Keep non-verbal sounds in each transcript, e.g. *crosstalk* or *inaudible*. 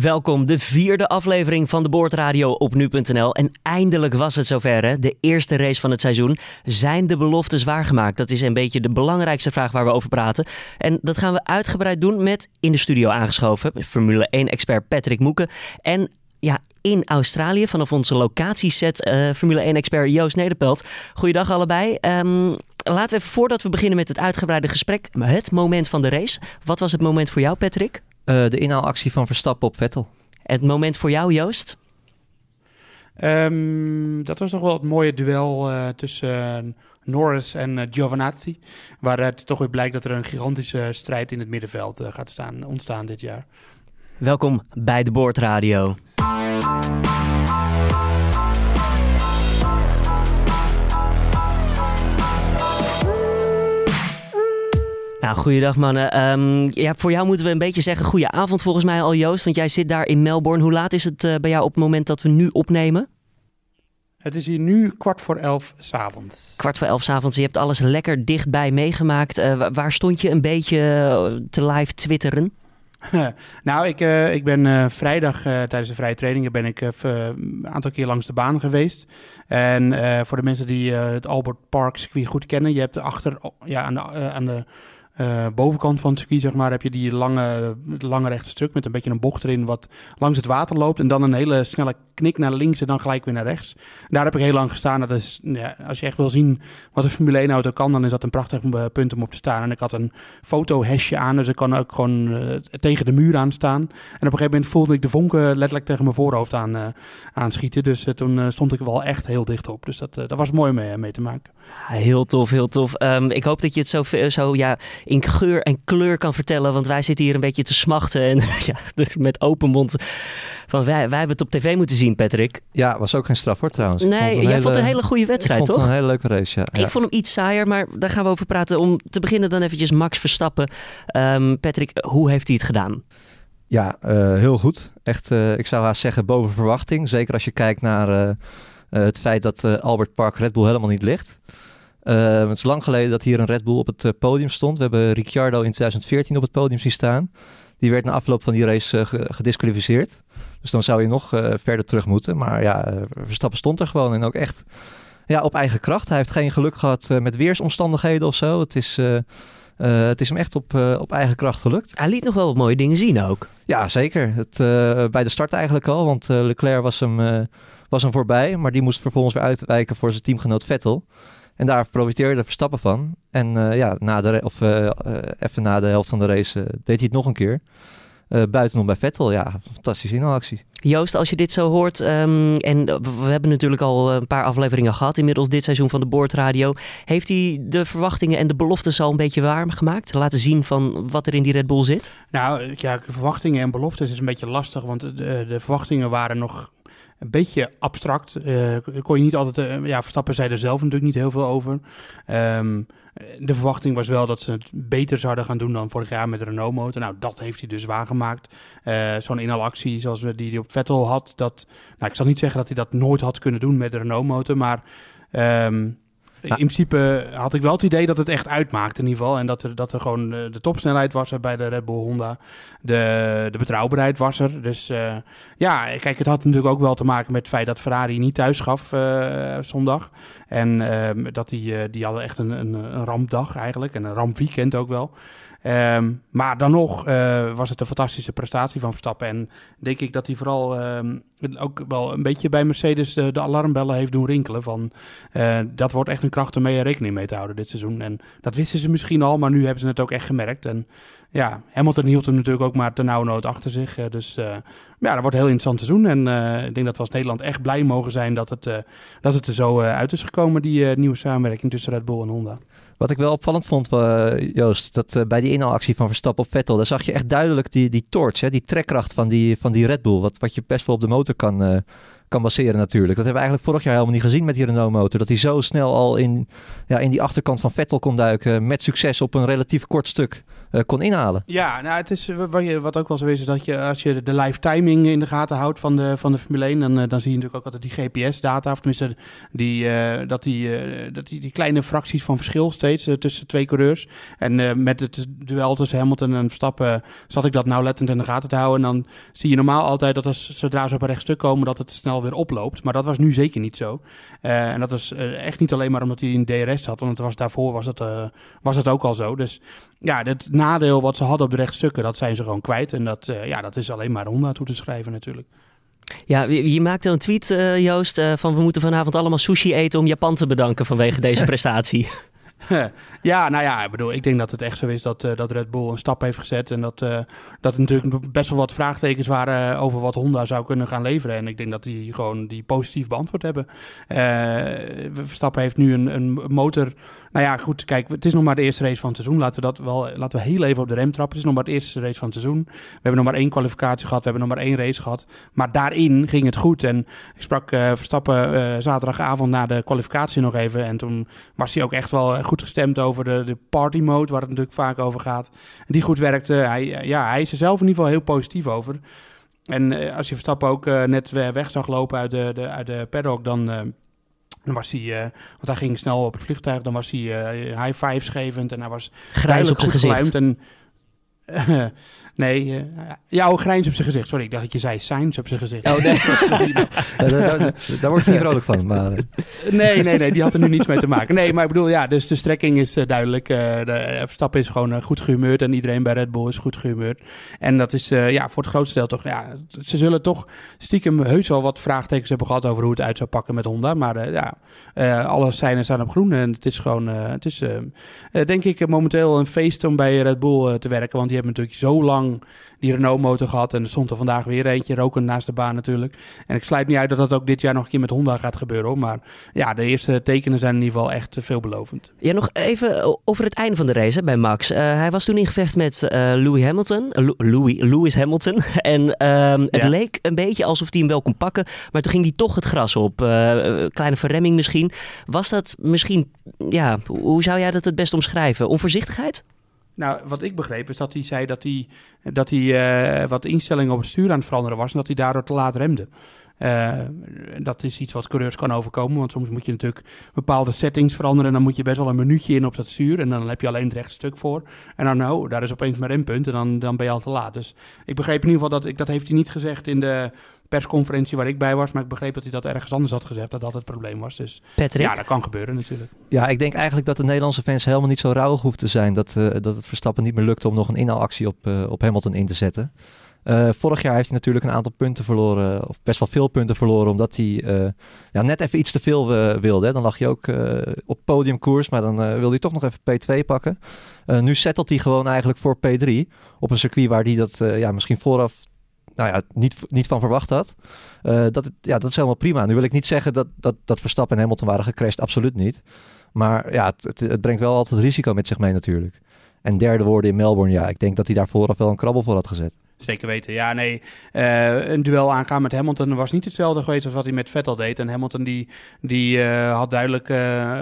Welkom, de vierde aflevering van de Boordradio op nu.nl. En eindelijk was het zover, hè? de eerste race van het seizoen. Zijn de beloftes waargemaakt? Dat is een beetje de belangrijkste vraag waar we over praten. En dat gaan we uitgebreid doen met in de studio aangeschoven Formule 1-expert Patrick Moeken. En ja, in Australië vanaf onze locatieset uh, Formule 1-expert Joost Nederpelt. Goeiedag allebei. Um, laten we even voordat we beginnen met het uitgebreide gesprek, het moment van de race. Wat was het moment voor jou, Patrick? Uh, de inhaalactie van Verstappen op Vettel. Het moment voor jou, Joost? Um, dat was toch wel het mooie duel uh, tussen uh, Norris en uh, Giovinazzi. Waaruit toch weer blijkt dat er een gigantische strijd in het middenveld gaat staan, ontstaan dit jaar. Welkom bij de Boordradio. Nou, goeiedag mannen. Um, ja, voor jou moeten we een beetje zeggen goede avond volgens mij al Joost, want jij zit daar in Melbourne. Hoe laat is het uh, bij jou op het moment dat we nu opnemen? Het is hier nu kwart voor elf s'avonds. Kwart voor elf s'avonds. Je hebt alles lekker dichtbij meegemaakt. Uh, waar stond je een beetje te live twitteren? *laughs* nou, ik, uh, ik ben uh, vrijdag uh, tijdens de vrije trainingen ben ik een aantal keer langs de baan geweest. En voor de mensen die het Albert Park circuit goed kennen, je hebt achter ja, aan de, aan de uh, bovenkant van het circuit, zeg maar, heb je die lange, lange rechte stuk met een beetje een bocht erin wat langs het water loopt. En dan een hele snelle knik naar links en dan gelijk weer naar rechts. Daar heb ik heel lang gestaan. Dat is, ja, als je echt wil zien wat een Formule 1 auto kan, dan is dat een prachtig punt om op te staan. En ik had een fotohesje aan, dus ik kan ook gewoon uh, tegen de muur aan staan. En op een gegeven moment voelde ik de vonken letterlijk tegen mijn voorhoofd aan, uh, aanschieten. Dus toen stond ik wel echt heel dicht op. Dus dat, dat was mooi mee, mee te maken. Heel tof, heel tof. Um, ik hoop dat je het zo, zo ja, in geur en kleur kan vertellen. Want wij zitten hier een beetje te smachten. En *laughs* ja, dus met open mond. Van wij, wij hebben het op tv moeten zien, Patrick. Ja, was ook geen straf hoor trouwens. Nee, jij hele, vond een hele goede wedstrijd, ik toch? vond het een hele leuke race, ja. Ik vond hem iets saaier, maar daar gaan we over praten. Om te beginnen dan eventjes Max Verstappen. Um, Patrick, hoe heeft hij het gedaan? Ja, uh, heel goed. Echt, uh, ik zou haast zeggen boven verwachting. Zeker als je kijkt naar uh, het feit dat Albert Park Red Bull helemaal niet ligt. Uh, het is lang geleden dat hier een Red Bull op het podium stond. We hebben Ricciardo in 2014 op het podium zien staan. Die werd na afloop van die race uh, gedisqualificeerd. Dus dan zou je nog verder terug moeten. Maar ja, Verstappen stond er gewoon en ook echt ja, op eigen kracht. Hij heeft geen geluk gehad met weersomstandigheden of zo. Het is, het is hem echt op, op eigen kracht gelukt. Hij liet nog wel wat mooie dingen zien ook. Ja, zeker. Het, bij de start eigenlijk al, want Leclerc was hem, was hem voorbij. Maar die moest vervolgens weer uitwijken voor zijn teamgenoot Vettel. En daar profiteerde Verstappen van. En uh, ja, na de, of, uh, uh, even na de helft van de race deed hij het nog een keer. buitenom bij Vettel, ja, fantastische inhaalactie. Joost, als je dit zo hoort, um, en we hebben natuurlijk al een paar afleveringen gehad inmiddels dit seizoen van de Boordradio. Heeft hij de verwachtingen en de beloftes al een beetje warm gemaakt? Laten zien van wat er in die Red Bull zit? Nou ja, verwachtingen en beloftes is een beetje lastig, want de, de verwachtingen waren nog een beetje abstract. Uh, kon je niet altijd. Uh, ja, Verstappen zei er zelf natuurlijk niet heel veel over. Um, de verwachting was wel dat ze het beter zouden gaan doen dan vorig jaar met Renault motor. Nou, dat heeft hij dus waargemaakt. Uh, Zo'n inhalactie zoals we die, die op Vettel had. Dat, nou, ik zal niet zeggen dat hij dat nooit had kunnen doen met de Renault motor, maar. Um, in principe had ik wel het idee dat het echt uitmaakt in ieder geval. En dat er, dat er gewoon de, de topsnelheid was er bij de Red Bull Honda. De, de betrouwbaarheid was er. Dus uh, ja, kijk, het had natuurlijk ook wel te maken met het feit dat Ferrari niet thuis gaf uh, zondag. En uh, dat die, die hadden echt een, een, een rampdag eigenlijk. En een rampweekend ook wel. Um, maar dan nog uh, was het een fantastische prestatie van Verstappen. En denk ik dat hij vooral um, ook wel een beetje bij Mercedes de, de alarmbellen heeft doen rinkelen. Van, uh, dat wordt echt een kracht om mee rekening mee te houden dit seizoen. En dat wisten ze misschien al, maar nu hebben ze het ook echt gemerkt. En ja, Hamilton hield hem natuurlijk ook maar ternauwernood achter zich. Dus ja, dat wordt een heel interessant seizoen. En ik denk dat we als Nederland echt blij mogen zijn dat het, dat het er zo uit is gekomen, die nieuwe samenwerking tussen Red Bull en Honda. Wat ik wel opvallend vond, uh, Joost, dat uh, bij die inhaalactie van Verstappen op Vettel, daar zag je echt duidelijk die, die torch, hè, die trekkracht van die, van die Red Bull. Wat, wat je best wel op de motor kan, uh, kan baseren natuurlijk. Dat hebben we eigenlijk vorig jaar helemaal niet gezien met die Renault motor. Dat hij zo snel al in, ja, in die achterkant van Vettel kon duiken met succes op een relatief kort stuk. Eh, kon inhalen. Ja, nou, het is, wat, je, wat ook wel zo is, is dat je als je de live timing in de gaten houdt van de, van de Formule 1, dan, dan zie je natuurlijk ook altijd die GPS-data, of tenminste die, dat, die, dat die, kleine fracties van verschil steeds tussen twee coureurs. En met het duel tussen Hamilton en Verstappen zat ik dat nauwlettend in de gaten te houden. En dan zie je normaal altijd dat als, zodra ze op een rechtstuk komen, dat het snel weer oploopt. Maar dat was nu zeker niet zo. en dat was echt niet alleen maar omdat hij een DRS had, want het was, daarvoor was het, was het ook al zo. Dus ja, het nadeel wat ze hadden op de rechtstukken, dat zijn ze gewoon kwijt. En dat, uh, ja, dat is alleen maar Honda toe te schrijven natuurlijk. Ja, je maakte een tweet, uh, Joost, uh, van we moeten vanavond allemaal sushi eten om Japan te bedanken vanwege deze *laughs* prestatie. *laughs* ja, nou ja, ik bedoel, ik denk dat het echt zo is dat, uh, dat Red Bull een stap heeft gezet. En dat, dat er natuurlijk best wel wat vraagtekens waren over wat Honda zou kunnen gaan leveren. En ik denk dat die gewoon die positief beantwoord hebben. Verstappen heeft nu een, een motor nou ja, goed, kijk, het is nog maar de eerste race van het seizoen. Laten we dat wel, laten we heel even op de rem trappen. Het is nog maar de eerste race van het seizoen. We hebben nog maar één kwalificatie gehad, we hebben nog maar één race gehad. Maar daarin ging het goed. En ik sprak uh, Verstappen uh, zaterdagavond na de kwalificatie nog even. En toen was hij ook echt wel goed gestemd over de, de party mode, waar het natuurlijk vaak over gaat. En die goed werkte. Hij, ja, hij is er zelf in ieder geval heel positief over. En als je Verstappen ook net weg zag lopen uit de, de, uit de paddock, dan dan was hij, uh, want hij ging snel op het vliegtuig, dan was hij uh, high fives gevend en hij was grijs op zijn gezicht. En, uh, *laughs* nee, uh, jouw grijns op zijn gezicht. Sorry, ik dacht dat je zei signs op zijn gezicht. Oh, nee. *laughs* daar, daar, daar, word je niet vrolijk van. Maar... nee, nee, nee, die had er nu niets mee te maken. Nee, maar ik bedoel, ja, dus de strekking is duidelijk. de Verstappen is gewoon goed gehumeurd en iedereen bij Red Bull is goed gehumeurd. En dat is ja, voor het grootste deel toch, ja, ze zullen toch stiekem heus wel wat vraagtekens hebben gehad over hoe het uit zou pakken met Honda. Maar ja, alle seinen staan op groen en het is gewoon, het is denk ik momenteel een feest om bij Red Bull te werken. Want die hebben natuurlijk zo lang die Renault-motor gehad. En er stond er vandaag weer eentje, roken naast de baan natuurlijk. En ik sluit niet uit dat dat ook dit jaar nog een keer met Honda gaat gebeuren. Maar ja, de eerste tekenen zijn in ieder geval echt veelbelovend. Ja, nog even over het einde van de race bij Max. Uh, hij was toen in gevecht met uh, Louis Hamilton. Uh, Louis, Lewis Hamilton. *laughs* en ehm, het ja. leek een beetje alsof hij hem wel kon pakken. Maar toen ging hij toch het gras op. kleine verremming misschien. Was dat misschien, ja, hoe zou jij dat het best omschrijven? Onvoorzichtigheid? Nou, wat ik begreep is dat hij zei dat hij, dat hij uh, wat instellingen op het stuur aan het veranderen was en dat hij daardoor te laat remde. Uh, dat is iets wat coureurs kan overkomen, want soms moet je natuurlijk bepaalde settings veranderen en dan moet je best wel een minuutje in op dat stuur en dan heb je alleen het rechtstuk voor. En dan nou, daar is opeens maar een punt en dan, dan ben je al te laat. Dus ik begreep in ieder geval dat, ik, dat heeft hij niet gezegd in de persconferentie waar ik bij was. Maar ik begreep dat hij dat ergens anders had gezegd. Dat dat het probleem was. Dus Patrick? ja, dat kan gebeuren natuurlijk. Ja, ik denk eigenlijk dat de Nederlandse fans helemaal niet zo rauwig hoeft te zijn. Dat, uh, dat het Verstappen niet meer lukte om nog een inhaalactie op, uh, op Hamilton in te zetten. Uh, vorig jaar heeft hij natuurlijk een aantal punten verloren, of best wel veel punten verloren, omdat hij uh, ja, net even iets te veel uh, wilde. Hè. Dan lag je ook op podiumkoers, maar dan wilde hij toch nog even P2 pakken. nu settelt hij gewoon eigenlijk voor P3 op een circuit waar hij dat ja, misschien vooraf nou ja, niet, niet van verwacht had. Uh, dat, ja, dat is helemaal prima. Nu wil ik niet zeggen dat, dat, dat Verstappen en Hamilton waren gecrashed. Absoluut niet. Maar ja, het, het, het, brengt wel altijd risico met zich mee natuurlijk. En derde woorden in Melbourne, ja, ik denk dat hij daar vooraf wel een krabbel voor had gezet. Zeker weten. Ja, nee. Uh, een duel aangaan met Hamilton was niet hetzelfde geweest als wat hij met Vettel deed. En Hamilton die, die uh, had duidelijk uh,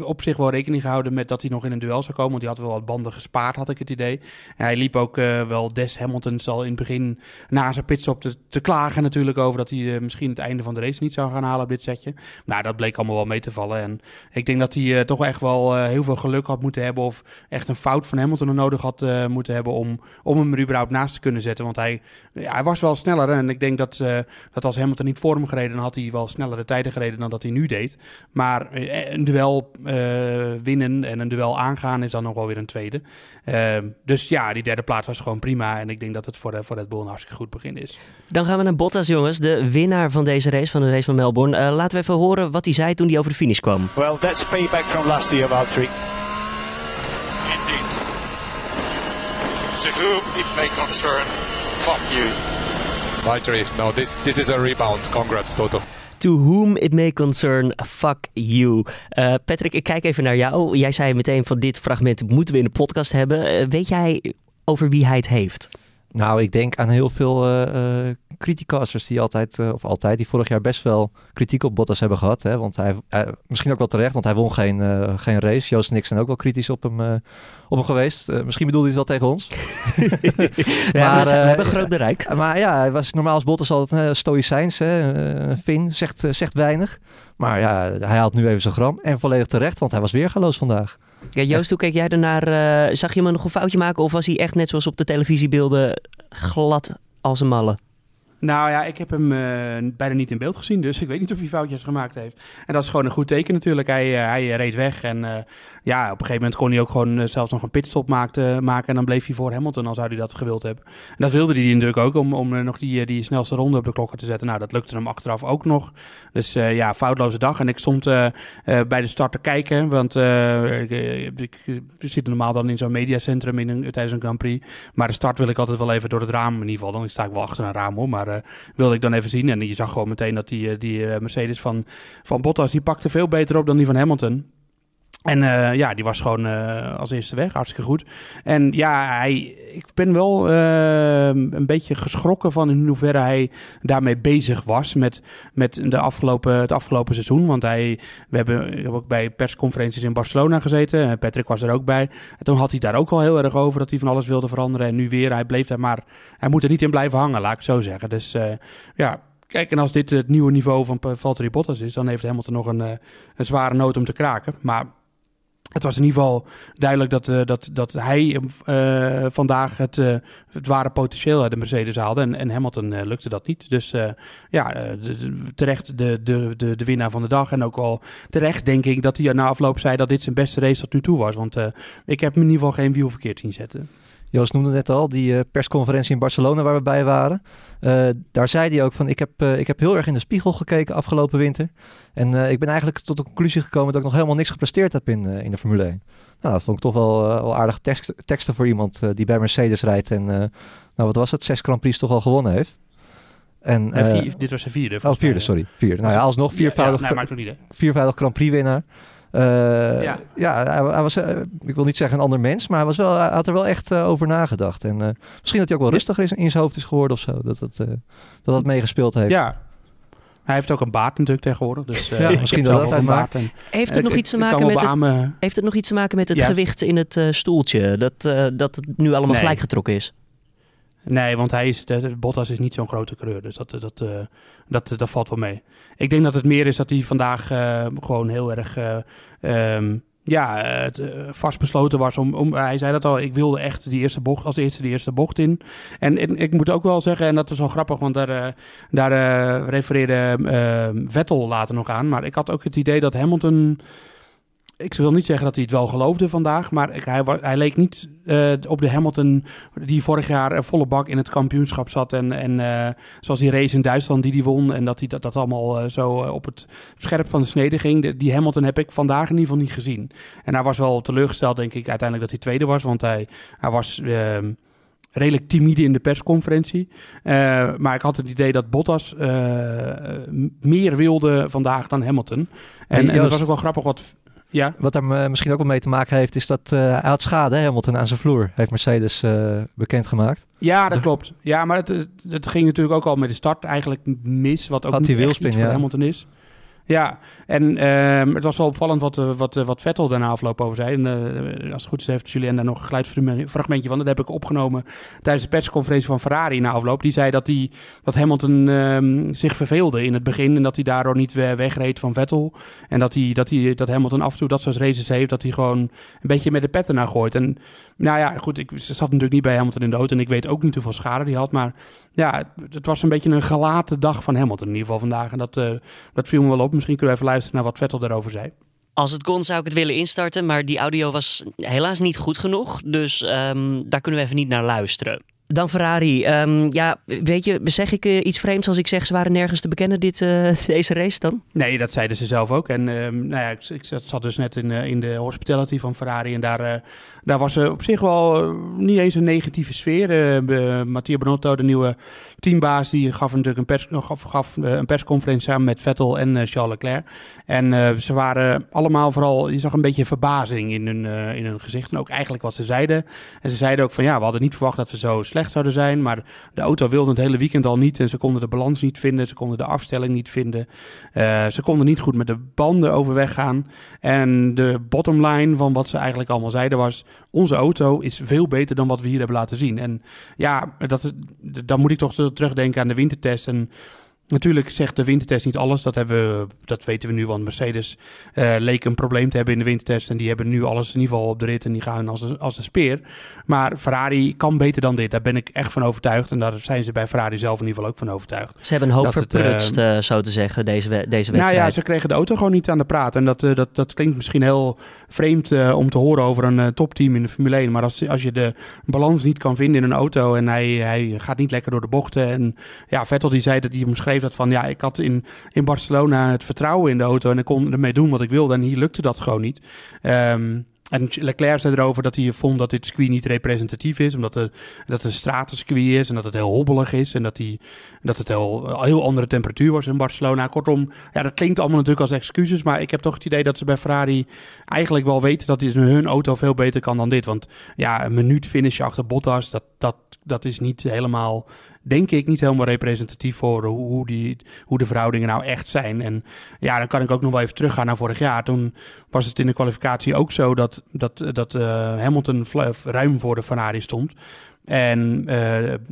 op zich wel rekening gehouden met dat hij nog in een duel zou komen. Want die had wel wat banden gespaard, had ik het idee. En hij liep ook wel des Hamiltons al in het begin na zijn pitstop te, te klagen natuurlijk over dat hij misschien het einde van de race niet zou gaan halen op dit setje. Nou, dat bleek allemaal wel mee te vallen. En ik denk dat hij toch echt wel heel veel geluk had moeten hebben of echt een fout van Hamilton nodig had moeten hebben om, om hem er überhaupt naast te kunnen zetten. Want hij, ja, hij was wel sneller. En ik denk dat, uh, dat als Hamilton niet voor hem gereden, dan had hij wel snellere tijden gereden dan dat hij nu deed. Maar uh, een duel uh, winnen en een duel aangaan is dan nog wel weer een tweede. Ehm, dus ja, die derde plaats was gewoon prima. En ik denk dat het voor, voor Red Bull een hartstikke goed begin is. Dan gaan we naar Bottas, jongens. De winnaar van deze race, van de race van Melbourne. laten we even horen wat hij zei toen hij over de finish kwam. Well, that's payback from last year, Valtteri. to whom it may concern, fuck you. Valtteri, no, this, this is a rebound. Congrats, Toto. To whom it may concern, fuck you. Uh, Patrick, ik kijk even naar jou. Jij zei meteen van dit fragment moeten we in de podcast hebben. Uh, weet jij over wie hij het heeft? Nou, ik denk aan heel veel uh, criticasters die altijd, of altijd, die vorig jaar best wel kritiek op Bottas hebben gehad. Hè? Want hij, misschien ook wel terecht, want hij won geen, geen race. Joost en ik zijn ook wel kritisch op hem, op hem geweest. misschien bedoelde hij het wel tegen ons. *laughs* ja, maar, we, hebben groot bereik. Maar ja, hij was normaal als Bottas altijd stoïcijns. Hè? Finn, zegt, zegt weinig. Maar ja, hij haalt nu even zijn gram. En volledig terecht, want hij was weergaloos vandaag. Ja, Joost, hoe keek jij ernaar? Uh, zag je hem nog een foutje maken of was hij echt net zoals op de televisiebeelden glad als een malle? Nou ja, ik heb hem uh, bijna niet in beeld gezien, dus ik weet niet of hij foutjes gemaakt heeft. En dat is gewoon een goed teken natuurlijk. Hij, uh, hij reed weg en ja, op een gegeven moment kon hij ook gewoon zelfs nog een pitstop maakte, maken. En dan bleef hij voor Hamilton, al zou hij dat gewild hebben. En dat wilde hij natuurlijk ook, om, om nog die, die snelste ronde op de klokken te zetten. Nou, dat lukte hem achteraf ook nog. Dus ja, foutloze dag. En ik stond bij de start te kijken, want ik, ik, zit normaal dan in zo'n mediacentrum in tijdens een Grand Prix. Maar de start wil ik altijd wel even door het raam, in ieder geval. Dan sta ik wel achter een raam hoor, maar wilde ik dan even zien. En je zag gewoon meteen dat die, die Mercedes van, van Bottas, die pakte veel beter op dan die van Hamilton. En uh, ja, die was gewoon uh, als eerste weg. Hartstikke goed. En ja, hij, ik ben wel uh, een beetje geschrokken van in hoeverre hij daarmee bezig was met, met de afgelopen, het afgelopen seizoen. Want hij, we hebben, ook bij persconferenties in Barcelona gezeten. Patrick was er ook bij. En toen had hij daar ook al heel erg over dat hij van alles wilde veranderen. En nu weer, hij bleef daar maar, hij moet er niet in blijven hangen, laat ik zo zeggen. Dus ja, Kijk, en als dit het nieuwe niveau van Valtteri Bottas is, dan heeft Hamilton nog een, een zware noot om te kraken. Maar het was in ieder geval duidelijk dat, uh, dat, dat hij uh, vandaag het, uh, het ware potentieel uit de Mercedes haalde. En, en Hamilton lukte dat niet. Dus ja, terecht de, de, de, de winnaar van de dag. En ook wel terecht denk ik dat hij na afloop zei dat dit zijn beste race tot nu toe was. Want ik heb hem in ieder geval geen wiel verkeerd zien zetten. Joost noemde net al, die uh, persconferentie in Barcelona waar we bij waren. Uh, daar zei hij ook van, ik heb, uh, ik heb heel erg in de spiegel gekeken afgelopen winter. En ik ben eigenlijk tot de conclusie gekomen dat ik nog helemaal niks gepresteerd heb in, in de Formule 1. Nou, dat vond ik toch wel, wel aardige tekst, teksten voor iemand die bij Mercedes rijdt. En nou, wat was het, zes Grand Prix toch al gewonnen heeft. En, vier, dit was zijn vierde. Oh, vierde, sorry. Vierde. Nou ja, alsnog viervoudig, ja, ja, nee, viervoudig Grand Prix winnaar. Uh, ja, ja hij, hij was, uh, ik wil niet zeggen een ander mens, maar hij, was wel, hij had er wel echt uh, over nagedacht. En misschien dat hij ook wel rustiger in, in zijn hoofd is geworden of zo. Dat het, dat, dat meegespeeld heeft. Ja, hij heeft ook een baard natuurlijk tegenwoordig. Dus, ja, misschien dat dat uitmaakt. En, heeft, het nog iets te maken met het, heeft het nog iets te maken met het ja. gewicht in het uh, stoeltje? Dat, uh, dat het nu allemaal nee. gelijk getrokken is? Nee, want hij is, de, Bottas is niet zo'n grote kleur. Dus dat, dat, uh, dat, dat valt wel mee. Ik denk dat het meer is dat hij vandaag uh, gewoon heel erg uh, um, ja, het, vastbesloten was. Om, om, hij zei dat al, ik wilde echt die eerste bocht, als eerste die eerste bocht in. En, en ik moet ook wel zeggen, en dat is wel grappig, want daar, daar refereerde ehm, Vettel later nog aan. Maar ik had ook het idee dat Hamilton ik wil niet zeggen dat hij het wel geloofde vandaag, maar hij, hij leek niet uh, op de Hamilton die vorig jaar volle bak in het kampioenschap zat. En, en uh, zoals die race in Duitsland die hij won en dat hij dat, dat allemaal uh, zo op het scherp van de snede ging. De, die Hamilton heb ik vandaag in ieder geval niet gezien. En hij was wel teleurgesteld, denk ik, uiteindelijk dat hij tweede was, want hij, hij was ehm, redelijk timide in de persconferentie. Uh, maar ik had het idee dat Bottas uh, meer wilde vandaag dan Hamilton. En, en dat was ook wel grappig wat ja. Wat daar misschien ook wel mee te maken heeft, is dat uh, hij had schade, Hamilton, aan zijn vloer. Heeft Mercedes uh, bekendgemaakt. Ja, dat klopt. Ja, maar het, het ging natuurlijk ook al met de start eigenlijk mis. Wat ook had niet echt iets ja. voor Hamilton is. Ja, en uh, het was wel opvallend wat, uh, wat, uh, wat Vettel daarna afloop over zei. En uh, als het goed is heeft Julien daar nog een geluidsfragmentje van. Dat heb ik opgenomen tijdens de persconferentie van Ferrari na afloop. Die zei dat, die, dat Hamilton ehm, zich verveelde in het begin. En dat hij daardoor niet wegreed van Vettel. En dat, hij, dat, hij, dat Hamilton af en toe dat soort races heeft. Dat hij gewoon een beetje met de pet ernaar gooit. En nou ja, goed, ik zat natuurlijk niet bij Hamilton in de auto. En ik weet ook niet hoeveel schade hij had. Maar ja, het was een beetje een gelaten dag van Hamilton in ieder geval vandaag. En dat, dat viel me wel op. Misschien kunnen we even luisteren naar wat Vettel daarover zei. Als het kon zou ik het willen instarten, maar die audio was helaas niet goed genoeg. Dus um, daar kunnen we even niet naar luisteren. Dan Ferrari. Um, ja, weet je, zeg ik uh, iets vreemds als ik zeg ze waren nergens te bekennen dit, uh, *laughs* deze race dan? Nee, dat zeiden ze zelf ook. En um, nou ja, ik, ik, zat dus net in, uh, in de hospitality van Ferrari en daar daar was er op zich wel eh, niet eens een negatieve sfeer. Uh, Bonotto, de nieuwe teambaas, die gaf natuurlijk een, pers, gaf, gaf een persconferentie samen met Vettel en Charles Leclerc. En ze waren allemaal vooral, je zag een beetje verbazing in hun, in hun gezicht. En ook eigenlijk wat ze zeiden. En ze zeiden ook van ja, we hadden niet verwacht dat we zo slecht zouden zijn. Maar de auto wilde het hele weekend al niet. En ze konden de balans niet vinden. Ze konden de afstelling niet vinden. Uh, ze konden niet goed met de banden overweg gaan. En de bottom line van wat ze eigenlijk allemaal zeiden was... onze auto is veel beter dan wat we hier hebben laten zien. En ja, dat, dan moet ik toch terugdenken aan de wintertest... En Natuurlijk zegt de wintertest niet alles. Dat, hebben we, dat weten we nu, want Mercedes uh, leek een probleem te hebben in de wintertest. En die hebben nu alles in ieder geval op de rit en die gaan als de, als de speer. Maar Ferrari kan beter dan dit. Daar ben ik echt van overtuigd. En daar zijn ze bij Ferrari zelf in ieder geval ook van overtuigd. Ze hebben een hoop verprutst, uh, zo te zeggen, deze, deze wedstrijd. Nou ja, ze kregen de auto gewoon niet aan de praat. En dat, uh, dat, dat klinkt misschien heel vreemd om te horen over een topteam in de Formule 1. Maar als, als je de balans niet kan vinden in een auto en hij, hij gaat niet lekker door de bochten. En ja, Vettel die zei dat hij omschreef dat van ja, ik had in, in Barcelona het vertrouwen in de auto en ik kon ermee doen wat ik wilde. En hier lukte dat gewoon niet. Um, en Leclerc zei erover dat hij vond dat dit circuit niet representatief is, omdat het, dat een stratencircuit is en dat het heel hobbelig is en dat, die, dat het heel, heel andere temperatuur was in Barcelona. Kortom, ja, dat klinkt allemaal natuurlijk als excuses, maar ik heb toch het idee dat ze bij Ferrari eigenlijk wel weten dat hun auto veel beter kan dan dit. Want ja, een minuut finish achter Bottas, dat, dat, dat is niet helemaal denk ik niet helemaal representatief voor hoe, die, hoe de verhoudingen nou echt zijn. En ja, dan kan ik ook nog wel even teruggaan naar vorig jaar. Toen was het in de kwalificatie ook zo dat, dat, dat uh, Hamilton ruim voor de Ferrari stond. En uh,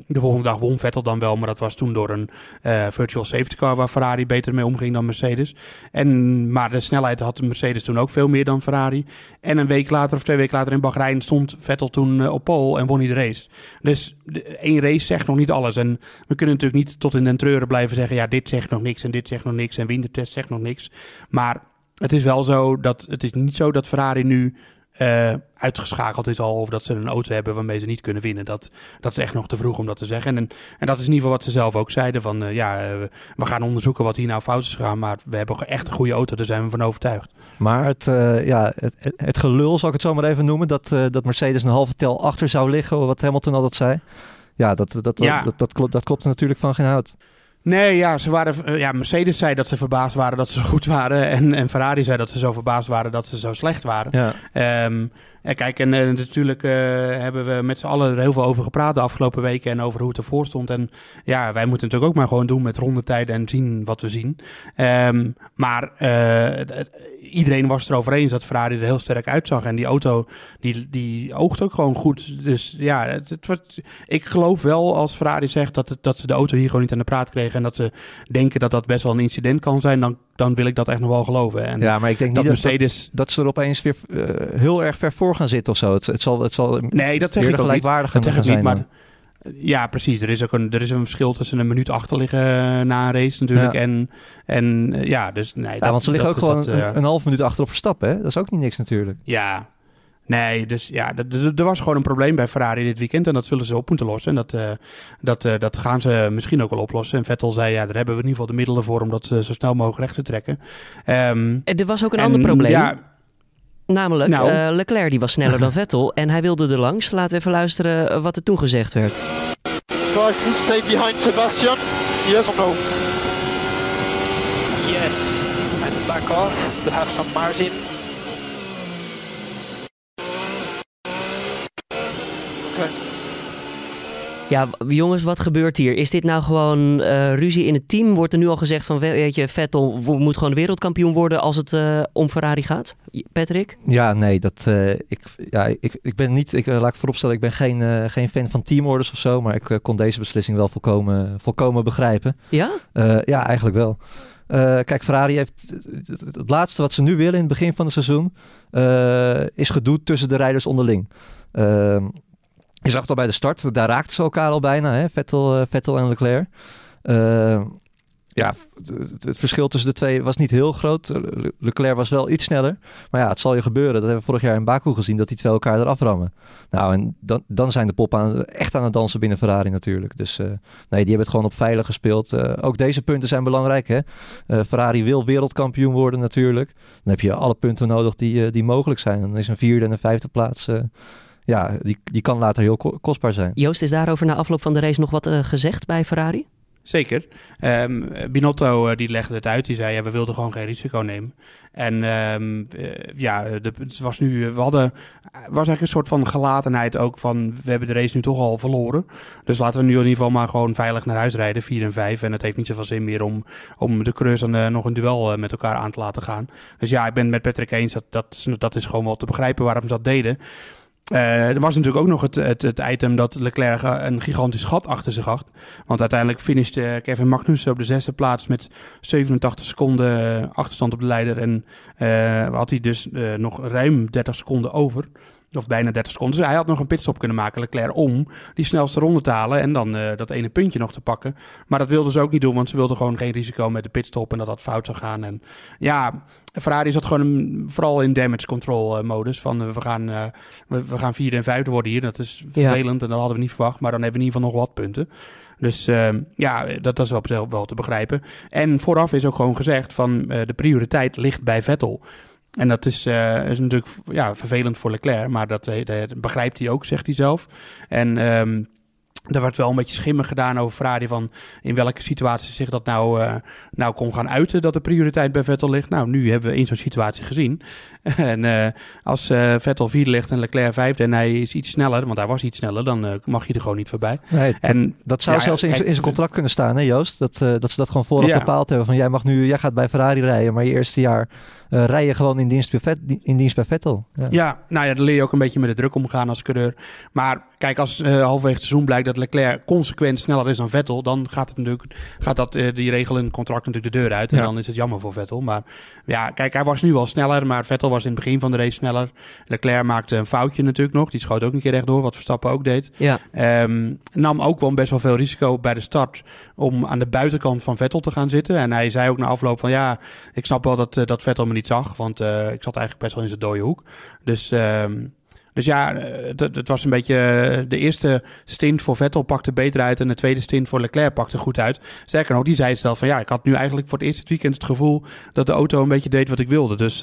de volgende dag won Vettel dan wel, maar dat was toen door een uh, virtual safety car waar Ferrari beter mee omging dan Mercedes. En, maar de snelheid had Mercedes toen ook veel meer dan Ferrari. En een week later of twee weken later in Bahrein stond Vettel toen uh, op pole en won hij de race. Dus één race zegt nog niet alles. En we kunnen natuurlijk niet tot in den treuren blijven zeggen, ja dit zegt nog niks en dit zegt nog niks en wintertest zegt nog niks. Maar het is wel zo dat het is niet zo dat Ferrari nu uh, uitgeschakeld is al. Of dat ze een auto hebben waarmee ze niet kunnen winnen. Dat, dat is echt nog te vroeg om dat te zeggen. En, en dat is in ieder geval wat ze zelf ook zeiden. Van uh, ja, uh, we gaan onderzoeken wat hier nou fout is gegaan. Maar we hebben echt een goede auto. Daar zijn we van overtuigd. Maar het, ja, het, het, gelul, zal ik het zo maar even noemen. Dat, dat Mercedes een halve tel achter zou liggen. Wat Hamilton altijd zei. Ja, dat, dat, ja. dat, dat, klopt, dat klopt natuurlijk van geen hout. Nee, ja, ze waren, ja, Mercedes zei dat ze verbaasd waren dat ze zo goed waren. En, en Ferrari zei dat ze zo verbaasd waren dat ze zo slecht waren. Ja. Um, en kijk, en uh, natuurlijk uh, hebben we met z'n allen er heel veel over gepraat de afgelopen weken en over hoe het ervoor stond. En ja, wij moeten natuurlijk ook maar gewoon doen met rondetijden en zien wat we zien. Um, maar uh, iedereen was het erover eens dat Ferrari er heel sterk uitzag. En die auto, die, die oogt ook gewoon goed. Dus ja, het, wordt, ik geloof wel als Ferrari zegt dat, dat ze de auto hier gewoon niet aan de praat kregen. En dat ze denken dat dat best wel een incident kan zijn. Dan, dan wil ik dat echt nog wel geloven. En ja, maar ik denk dat niet Mercedes... dat, dat, ze er opeens weer uh, heel erg ver voor gaan zitten of zo. Het, het zal, het zal nee, dat zeg ik ook niet. Dat zeg ik niet, maar... Ja, precies. Er is ook een, er is een verschil tussen een minuut achter liggen na een race natuurlijk. Ja. En, en ja, dus nee. Ja, dat, want ze liggen dat, ook gewoon een, een, half minuut achter op Verstappen. Hè? Dat is ook niet niks natuurlijk. Ja, Nee, dus ja, er was gewoon een probleem bij Ferrari dit weekend en dat zullen ze op moeten lossen. En dat, uh, dat, uh, dat gaan ze misschien ook wel oplossen. En Vettel zei, ja, daar hebben we in ieder geval de middelen voor om dat uh, zo snel mogelijk recht te trekken. Um, er was ook een en, ander probleem. Ja, Namelijk, nou. uh, Leclerc die was sneller dan *laughs* Vettel en hij wilde er langs. Laten we even luisteren wat er toen gezegd werd. So I should stay behind Sebastian? Yes or no? Yes, and back off to have some margin. Ja, jongens, wat gebeurt hier? Is dit nou gewoon uh, ruzie in het team? Wordt er nu al gezegd van, weet je, Vettel moet gewoon wereldkampioen worden als het uh, om Ferrari gaat? Patrick? Ja, nee, dat, uh, ik, ja, ik, ik ben niet, ik, laat ik vooropstellen, ik ben geen, geen fan van teamorders of zo, maar ik kon deze beslissing wel volkomen, volkomen begrijpen. Ja? ja, eigenlijk wel. kijk, Ferrari heeft het laatste wat ze nu willen in het begin van het seizoen, is gedoe tussen de rijders onderling. Ehm, je zag het al bij de start, daar raakten ze elkaar al bijna, hè? Vettel, uh, Vettel en Leclerc. Uh, ja, het, verschil tussen de twee was niet heel groot. Leclerc was wel iets sneller. Maar ja, het zal je gebeuren. Dat hebben we vorig jaar in Baku gezien, dat die twee elkaar eraf rammen. Nou, en dan, dan zijn de poppen aan, echt aan het dansen binnen Ferrari natuurlijk. Dus nee, die hebben het gewoon op veilig gespeeld. Ook deze punten zijn belangrijk, hè. Ferrari wil wereldkampioen worden natuurlijk. Dan heb je alle punten nodig die, die mogelijk zijn. Dan is een vierde en een vijfde plaats ja, die, die kan later heel kostbaar zijn. Joost, is daarover na afloop van de race nog wat uh, gezegd bij Ferrari? Zeker. Ehm, Binotto uh, die legde het uit. Die zei, ja, we wilden gewoon geen risico nemen. En um, uh, ja, de, het was nu, we hadden, was eigenlijk een soort van gelatenheid ook van, we hebben de race nu toch al verloren. Dus laten we nu in ieder geval maar gewoon veilig naar huis rijden, 4 en 5. En het heeft niet zoveel zin meer om, om de coureurs dan uh, nog een duel met elkaar aan te laten gaan. Dus ja, ik ben met Patrick eens, dat, dat, dat is gewoon wel te begrijpen waarom ze dat deden. Uh, er was natuurlijk ook nog het, het, item dat Leclerc een gigantisch gat achter zich had. Want uiteindelijk finishte Kevin Magnussen op de zesde plaats met 87 seconden achterstand op de leider. En uh, had hij dus uh, nog ruim 30 seconden over. Of bijna 30 seconden. Dus hij had nog een pitstop kunnen maken, Leclerc, om die snelste ronde te halen. En dan uh, dat ene puntje nog te pakken. Maar dat wilden ze ook niet doen, want ze wilden gewoon geen risico met de pitstop en dat dat fout zou gaan. En ja, Ferrari zat gewoon een, vooral in damage control uh, modus. Van uh, we, gaan, we, we, gaan vierde en vijfde worden hier. Dat is vervelend ja. en dat hadden we niet verwacht. Maar dan hebben we in ieder geval nog wat punten. Dus ja, dat, dat is zich wel te begrijpen. En vooraf is ook gewoon gezegd van de prioriteit ligt bij Vettel. En dat is, uh, is natuurlijk ja, vervelend voor Leclerc, maar dat, dat, begrijpt hij ook, zegt hij zelf. En um, er wordt wel een beetje schimmig gedaan over Ferrari van in welke situatie zich dat nou, uh, nou kon gaan uiten dat de prioriteit bij Vettel ligt. Nou, nu hebben we in zo'n situatie gezien. *laughs* en uh, als uh, Vettel vierde ligt en Leclerc vijfde en hij is iets sneller, want hij was iets sneller, dan mag je er gewoon niet voorbij. Nee, en, dat zou ja, zelfs in, kijk, in zijn contract kunnen staan, hè Joost? Dat, dat ze dat gewoon vooraf ja. bepaald hebben van jij mag nu, jij gaat bij Ferrari rijden, maar je eerste jaar uh, rij je gewoon in dienst bij, Vet, in dienst bij Vettel. Ja. ja. nou ja, dan leer je ook een beetje met de druk omgaan als coureur. Maar kijk, als uh, halverwege het seizoen blijkt dat Leclerc consequent sneller is dan Vettel, dan gaat, het natuurlijk, gaat dat, uh, die regel in het contract natuurlijk de deur uit. En ja. dan is het jammer voor Vettel. Maar ja, kijk, hij was nu al sneller, maar Vettel was in het begin van de race sneller. Leclerc maakte een foutje natuurlijk nog. Die schoot ook een keer rechtdoor, wat Verstappen ook deed. Ja. Um, nam ook wel best wel veel risico bij de start om aan de buitenkant van Vettel te gaan zitten. En hij zei ook na afloop van ja, ik snap wel dat, dat Vettel me niet zag. Want uh, ik zat eigenlijk best wel in zijn dode hoek. Dus, uh, dus ja, het, het, was een beetje... eh, De eerste stint voor Vettel pakte beter uit... en de tweede stint voor Leclerc pakte goed uit. Sterker nog, die zei zelf van... ja, ik had nu eigenlijk voor het eerste weekend het gevoel... dat de auto een beetje deed wat ik wilde. Dus,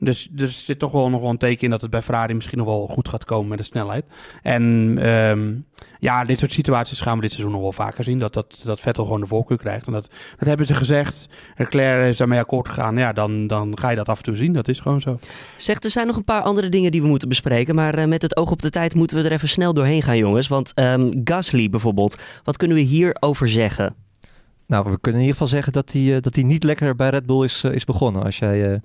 dus, dus er zit toch wel nog wel een teken in... dat het bij Ferrari misschien nog wel goed gaat komen met de snelheid. En um, ja, dit soort situaties gaan we dit seizoen nog wel vaker zien. Dat, dat, dat Vettel gewoon de voorkeur krijgt. En dat, dat hebben ze gezegd. Leclerc is daarmee akkoord gegaan. Ja, dan, dan ga je dat af en toe zien. Dat is gewoon zo. Zegt, er zijn nog een paar andere dingen die we moeten bespreken. Maar uh, met het oog op de tijd moeten we er even snel doorheen gaan, jongens. Want um, Gasly bijvoorbeeld. Wat kunnen we hierover zeggen? Nou, we kunnen in ieder geval zeggen dat hij, uh, dat hij niet lekker bij Red Bull is, uh, is begonnen. Als jij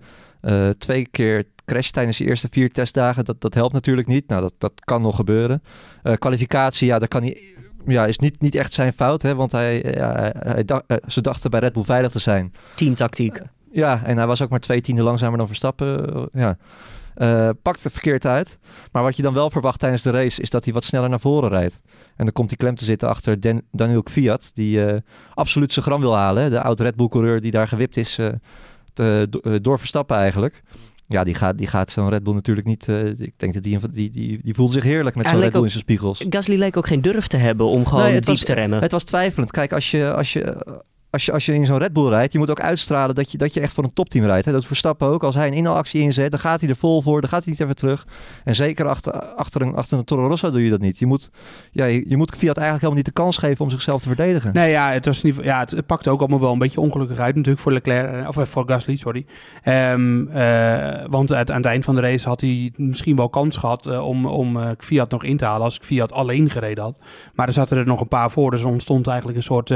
uh, twee keer crash tijdens de eerste vier testdagen, dat, dat helpt natuurlijk niet. Nou, dat, dat kan nog gebeuren. Uh, kwalificatie, ja, dat kan hij, ja, is niet, niet echt zijn fout, hè, want hij, ja, hij, dacht, ze dachten bij Red Bull veilig te zijn. Teamtactiek. ja, en hij was ook maar twee tienden langzamer dan Verstappen. ja. Uh, pakt het verkeerd uit. Maar wat je dan wel verwacht tijdens de race is dat hij wat sneller naar voren rijdt. En dan komt hij klem te zitten achter Dan Daniel Kvyat, die uh, absoluut zijn gram wil halen. Hè? De oud Red Bull coureur die daar gewipt is uh, door Verstappen eigenlijk. Ja, die gaat, die gaat zo'n Red Bull natuurlijk niet. Uh, ik denk dat die, die, die, die voelt zich heerlijk met zo'n Red Bull in zijn spiegels. Gasly leek ook geen durf te hebben om gewoon nee, diep was, te remmen. Het was twijfelend. Kijk, als je, als je, als je, als je in zo'n Red Bull rijdt, je moet ook uitstralen dat je, dat je echt voor een topteam rijdt. Hè? Dat Verstappen ook. Als hij een inhaalactie inzet, dan gaat hij er vol voor. Dan gaat hij niet even terug. En zeker achter, achter, een, achter een Toro Rosso doe je dat niet. Je moet, ja, je, moet Fiat eigenlijk helemaal niet de kans geven om zichzelf te verdedigen. Nee, ja, het, was niet, ja, het, het pakte ook allemaal wel een beetje ongelukkig uit natuurlijk voor Leclerc. Of voor Gasly, sorry. Um, uh, want aan het eind van de race had hij misschien wel kans gehad om, om uh, Fiat nog in te halen als Fiat alleen gereden had. Maar er zaten er nog een paar voor. Dus er ontstond eigenlijk een soort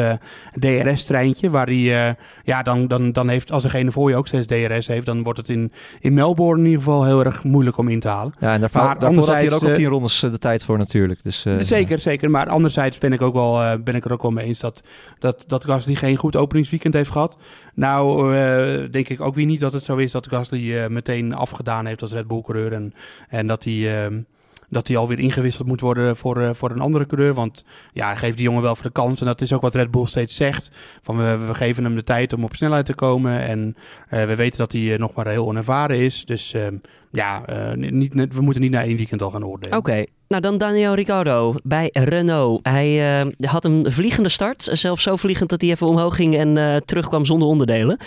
Waar hij ja, dan, dan, dan heeft, als degene voor je ook steeds DRS heeft, dan wordt het in, in Melbourne in ieder geval heel erg moeilijk om in te halen. Ja, en daarvoor, maar daarvoor had hij er ook al tien rondes de tijd voor natuurlijk. Dus, uh, zeker, ja. zeker. Maar anderzijds ben ik, ook wel, uh, ben ik er ook wel mee eens dat, dat, dat Gasly geen goed openingsweekend heeft gehad. Nou, uh, denk ik ook weer niet dat het zo is dat Gasly meteen afgedaan heeft als Red Bull coureur en, en dat hij dat hij alweer ingewisseld moet worden voor, uh, voor een andere coureur. Want ja, geeft die jongen wel voor de kans. En dat is ook wat Red Bull steeds zegt. Van we, we geven hem de tijd om op snelheid te komen. En uh, we weten dat hij uh, nog maar heel onervaren is. Dus ja, niet, we moeten niet na één weekend al gaan oordelen. Oké. Nou, dan Daniel Ricciardo bij Renault. Hij had een vliegende start. Zelfs zo vliegend dat hij even omhoog ging en terugkwam zonder onderdelen.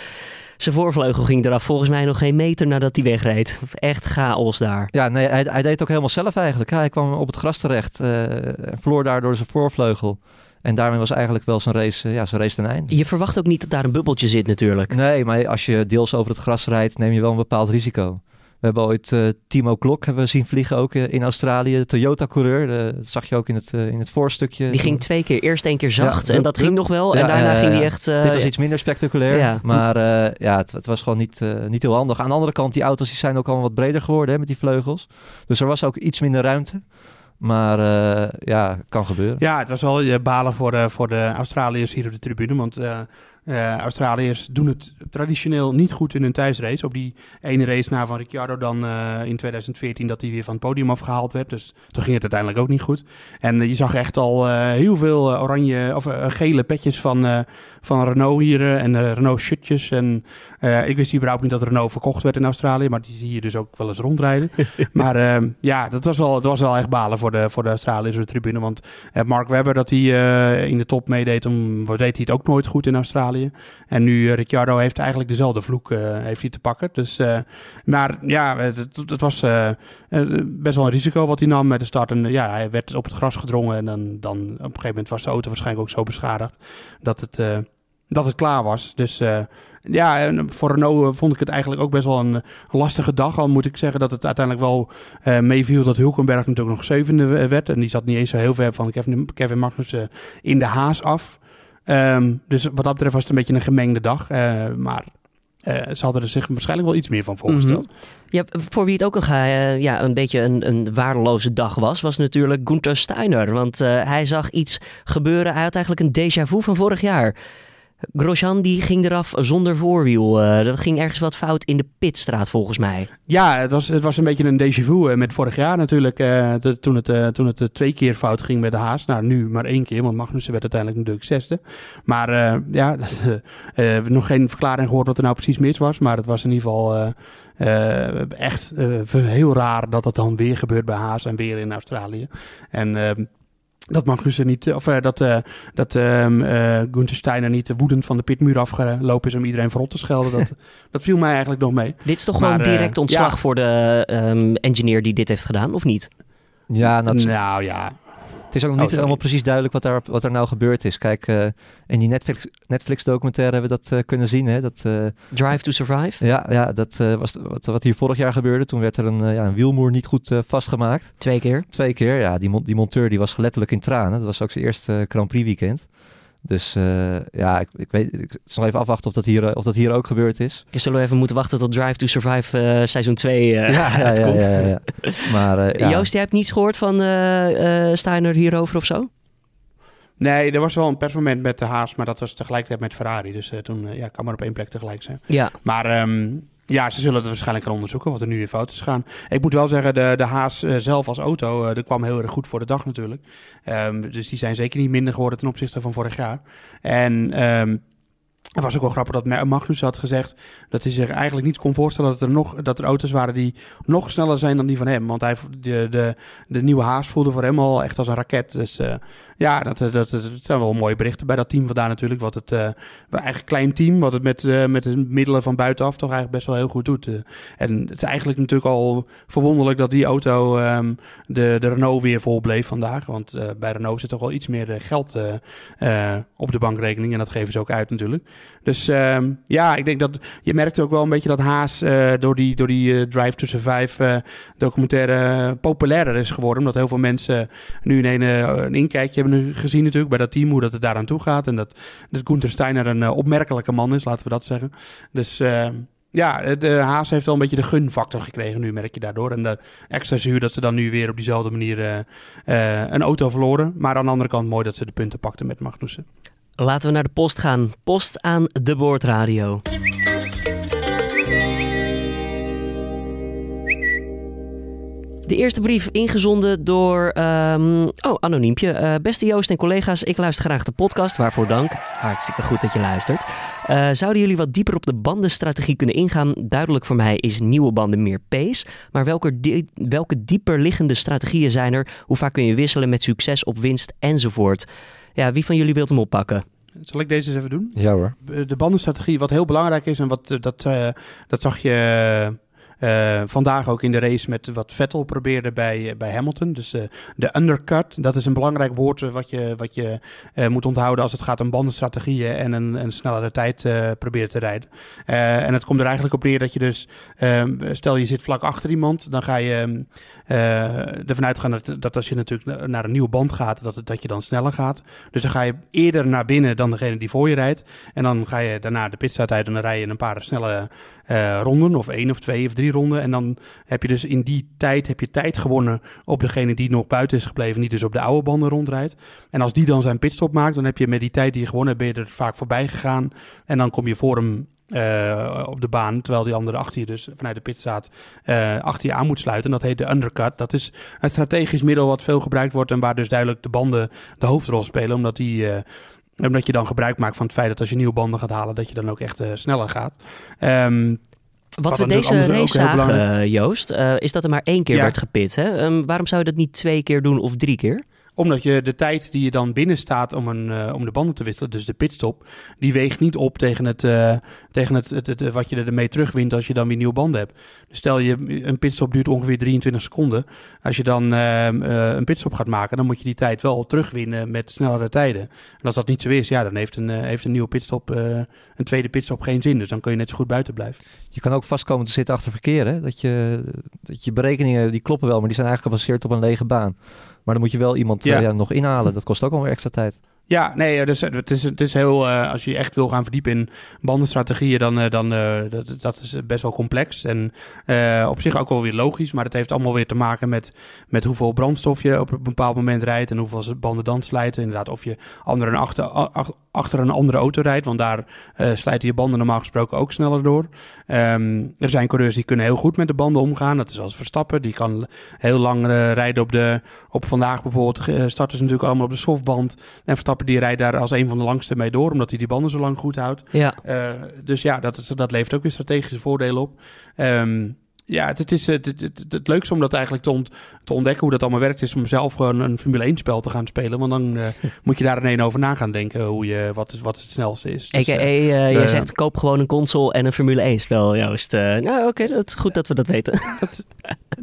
Zijn voorvleugel ging eraf volgens mij nog geen meter nadat hij wegreed. Echt chaos daar. Ja, nee, hij, hij deed het ook helemaal zelf eigenlijk. Hij kwam op het gras terecht uh, en verloor daardoor zijn voorvleugel. En daarmee was eigenlijk wel zijn race, ja, zijn race ten einde. Je verwacht ook niet dat daar een bubbeltje zit natuurlijk. Nee, maar als je deels over het gras rijdt, neem je wel een bepaald risico. We hebben ooit uh, Timo Klok hebben we zien vliegen, ook in Australië. De Toyota-coureur, dat zag je ook in het, uh, in het voorstukje. Die ging twee keer, eerst één keer zacht en dat ging nog wel. en daarna ging die echt... Dit was iets minder spectaculair, maar ja, het, het, was gewoon niet, niet heel handig. Aan de andere kant, die auto's die zijn ook allemaal wat breder geworden hè, met die vleugels. Dus er was ook iets minder ruimte. Maar uh, ja, kan gebeuren. Ja, het was wel balen voor, uh, voor de Australiërs hier op de tribune. Want uh, Australiërs doen het traditioneel niet goed in hun thuisrace. Op die ene race na van Ricciardo dan uh, in 2014 dat hij weer van het podium afgehaald werd. Dus toen ging het uiteindelijk ook niet goed. En uh, je zag echt al heel veel oranje of gele petjes van, van Renault hier en Renault shirtjes. En ik wist überhaupt niet dat Renault verkocht werd in Australië, maar die zie je dus ook wel eens rondrijden. *laughs* maar ja, dat was wel, het was wel echt balen voor de, voor de Australische tribune. Want Mark Webber, dat hij in de top meedeed, om, deed hij het ook nooit goed in Australië. En nu uh, Ricciardo heeft eigenlijk dezelfde vloek uh, heeft hij te pakken. Dus, uh, maar ja, het, was best wel een risico wat hij nam met de start. En ja, hij werd op het gras gedrongen. En dan, dan op een gegeven moment was de auto waarschijnlijk ook zo beschadigd dat het, dat het klaar was. Dus ja, voor Renault vond ik het eigenlijk ook best wel een, lastige dag. Al moet ik zeggen dat het uiteindelijk wel uh, meeviel dat Hulkenberg natuurlijk nog zevende werd. En die zat niet eens zo heel ver van Kevin, Kevin Magnussen in de haas af. Um, dus wat dat betreft was het een beetje een gemengde dag. Uh, maar uh, ze hadden er zich waarschijnlijk wel iets meer van voorgesteld. Ja, voor wie het ook een, uh, ja, een beetje een, een waardeloze dag was, was natuurlijk Gunther Steiner. Want hij zag iets gebeuren. Hij had eigenlijk een déjà vu van vorig jaar. Grosjean die ging eraf zonder voorwiel. Dat ging ergens wat fout in de pitstraat volgens mij. Ja, het was, het was een beetje een déjà vu uh, met vorig jaar natuurlijk. De, toen het, toen het twee keer fout ging met de Haas. Nou, nu maar één keer, want Magnussen werd uiteindelijk natuurlijk zesde. Maar ja, *laughs* we hebben nog geen verklaring gehoord wat er nou precies mis was. Maar het was in ieder geval echt heel raar dat dat dan weer gebeurt bij Haas en weer in Australië. En ehm, dat Magnussen niet, of uh, dat, uh, dat uh, Gunther Steiner niet woedend van de pitmuur afgelopen is om iedereen voorop te schelden. Dat, *laughs* dat viel mij eigenlijk nog mee. Dit is toch maar, gewoon direct ontslag ja. voor de um, engineer die dit heeft gedaan, of niet? Ja, nou ja. Het is ook nog niet oh, helemaal precies duidelijk wat, daar, wat er nou gebeurd is. Kijk, uh, in die Netflix, Netflix documentaire hebben we dat uh, kunnen zien. Hè? Dat, uh, Drive to Survive? Ja, ja dat was wat, wat hier vorig jaar gebeurde. Toen werd er een, ja, een wielmoer niet goed vastgemaakt. Twee keer? Twee keer, ja. Die, die monteur die was letterlijk in tranen. Dat was ook zijn eerste Grand Prix weekend. Dus uh, ja, ik, ik weet, ik zal even afwachten of dat, hier, of dat hier ook gebeurd is. Je zullen we even moeten wachten tot Drive to Survive uh, seizoen 2 uh, *laughs* ja, uitkomt. Ja, ja, ja, maar, Joost, jij hebt niets gehoord van Steiner hierover of zo? Nee, er was wel een persmoment met de Haas, maar dat was tegelijkertijd met Ferrari. Dus toen ja, kan maar op één plek tegelijk zijn. Ja. Maar um, ja, ze zullen het waarschijnlijk gaan onderzoeken wat er nu weer fout is gegaan. Ik moet wel zeggen, de, de Haas uh, zelf als auto, uh, kwam heel erg goed voor de dag natuurlijk. Um, dus die zijn zeker niet minder geworden ten opzichte van vorig jaar. En um, het was ook wel grappig dat Magnus had gezegd dat hij zich eigenlijk niet kon voorstellen dat er nog dat er auto's waren die nog sneller zijn dan die van hem. Want hij, de, de, de nieuwe Haas voelde voor hem al echt als een raket. Dus uh, ja, dat, dat, dat, dat, zijn wel mooie berichten bij dat team vandaar natuurlijk. Wat het uh, eigen klein team, wat het met, met de middelen van buitenaf toch eigenlijk best wel heel goed doet. en het is eigenlijk natuurlijk al verwonderlijk dat die auto um, de, de Renault weer vol bleef vandaag. Want bij Renault zit toch wel iets meer geld op de bankrekening. En dat geven ze ook uit natuurlijk. Dus uh, ja, ik denk dat je merkte ook wel een beetje dat Haas uh, door die, door die uh, Drive to Survive uh, documentaire populairder is geworden. Omdat heel veel mensen nu een, een inkijkje hebben gezien natuurlijk bij dat team, hoe dat het daaraan toe gaat. En dat, dat Gunther Steiner een opmerkelijke man is, laten we dat zeggen. Dus ehm, ja, de Haas heeft wel een beetje de gunfactor gekregen nu, merk je daardoor. En de extra zuur dat ze dan nu weer op diezelfde manier een auto verloren. Maar aan de andere kant mooi dat ze de punten pakten met Magnussen. Laten we naar de post gaan. Post aan de boordradio. De eerste brief ingezonden door, um, oh, anoniempje. Uh, beste Joost en collega's, ik luister graag de podcast, waarvoor dank. Hartstikke goed dat je luistert. Uh, zouden jullie wat dieper op de bandenstrategie kunnen ingaan? Duidelijk voor mij is nieuwe banden meer pace. Maar welke, welke dieper liggende strategieën zijn er? Hoe vaak kun je wisselen met succes op winst enzovoort? Ja, wie van jullie wilt hem oppakken? Zal ik deze eens even doen? Ja hoor. De bandenstrategie, wat heel belangrijk is en wat dat, uh, dat zag je Eh, vandaag ook in de race met wat Vettel probeerde bij, bij Hamilton. Dus de undercut, dat is een belangrijk woord wat je, wat je moet onthouden als het gaat om bandenstrategieën en een, een snellere tijd proberen te rijden. en het komt er eigenlijk op neer dat je dus, ehm, stel je zit vlak achter iemand, dan ga je ervan uitgaan dat, dat als je natuurlijk naar een nieuwe band gaat, dat, dat je dan sneller gaat. Dus dan ga je eerder naar binnen dan degene die voor je rijdt. En dan ga je daarna de pitstraat uit en dan rij je een paar snelle uh, ronden, of één of twee of drie ronden. En dan heb je dus in die tijd, heb je tijd gewonnen op degene die nog buiten is gebleven, die dus op de oude banden rondrijdt. En als die dan zijn pitstop maakt, dan heb je met die tijd die je gewonnen hebt, ben je er vaak voorbij gegaan. En dan kom je voor hem uh, op de baan, terwijl die andere achter je dus vanuit de pitstraat uh, achter je aan moet sluiten. En dat heet de undercut. Dat is een strategisch middel wat veel gebruikt wordt en waar dus duidelijk de banden de hoofdrol spelen, omdat die uh, omdat je dan gebruik maakt van het feit dat als je nieuwe banden gaat halen, dat je dan ook echt sneller gaat. Um, wat, we deze race zagen, Joost, is dat er maar één keer werd gepit. Hè? Um, waarom zou je dat niet twee keer doen of drie keer? Omdat je de tijd die je dan binnen staat om, een, uh, om de banden te wisselen, dus de pitstop, die weegt niet op tegen, het, uh, tegen het, het, het, wat je ermee terugwint als je dan weer nieuwe banden hebt. Dus stel je, een pitstop duurt ongeveer 23 seconden. Als je dan uh, een pitstop gaat maken, dan moet je die tijd wel terugwinnen met snellere tijden. En als dat niet zo is, ja, dan heeft een, heeft een nieuwe pitstop, een tweede pitstop geen zin. Dus dan kun je net zo goed buiten blijven. Je kan ook vastkomen te zitten achter verkeer. Hè? Dat, je, dat je berekeningen, die kloppen wel, maar die zijn eigenlijk gebaseerd op een lege baan. Maar dan moet je wel iemand ja. nog inhalen. Dat kost ook alweer extra tijd. Ja, nee, dus het is, het is heel. Uh, als je echt wil gaan verdiepen in bandenstrategieën, dan, uh, dan dat, dat is best wel complex. En op zich ook wel weer logisch, maar het heeft allemaal weer te maken met, met hoeveel brandstof je op een bepaald moment rijdt en hoeveel banden dan slijten. Inderdaad, of je achter, achter een andere auto rijdt, want daar slijten je banden normaal gesproken ook sneller door. Um, er zijn coureurs die kunnen heel goed met de banden omgaan. Dat is als Verstappen, die kan heel lang rijden op de. Op vandaag bijvoorbeeld starten ze natuurlijk allemaal op de softband. En Verstappen die rijdt daar als een van de langste mee door, omdat hij die banden zo lang goed houdt. Ja. Uh, dus ja, dat, is, dat levert ook weer strategische voordelen op. Um, ja, het, het is het, het, het, het, leukste om dat eigenlijk te, ont, te, ontdekken hoe dat allemaal werkt, is om zelf gewoon een Formule 1 spel te gaan spelen. Want dan uh, *laughs* moet je daar ineens over na gaan denken hoe je, wat, is, wat het snelste is. Dus, A.k.a. Uh, jij zegt koop gewoon een console en een Formule 1 spel, Joost. nou oké, okay, is goed dat we dat weten. *laughs* Dat,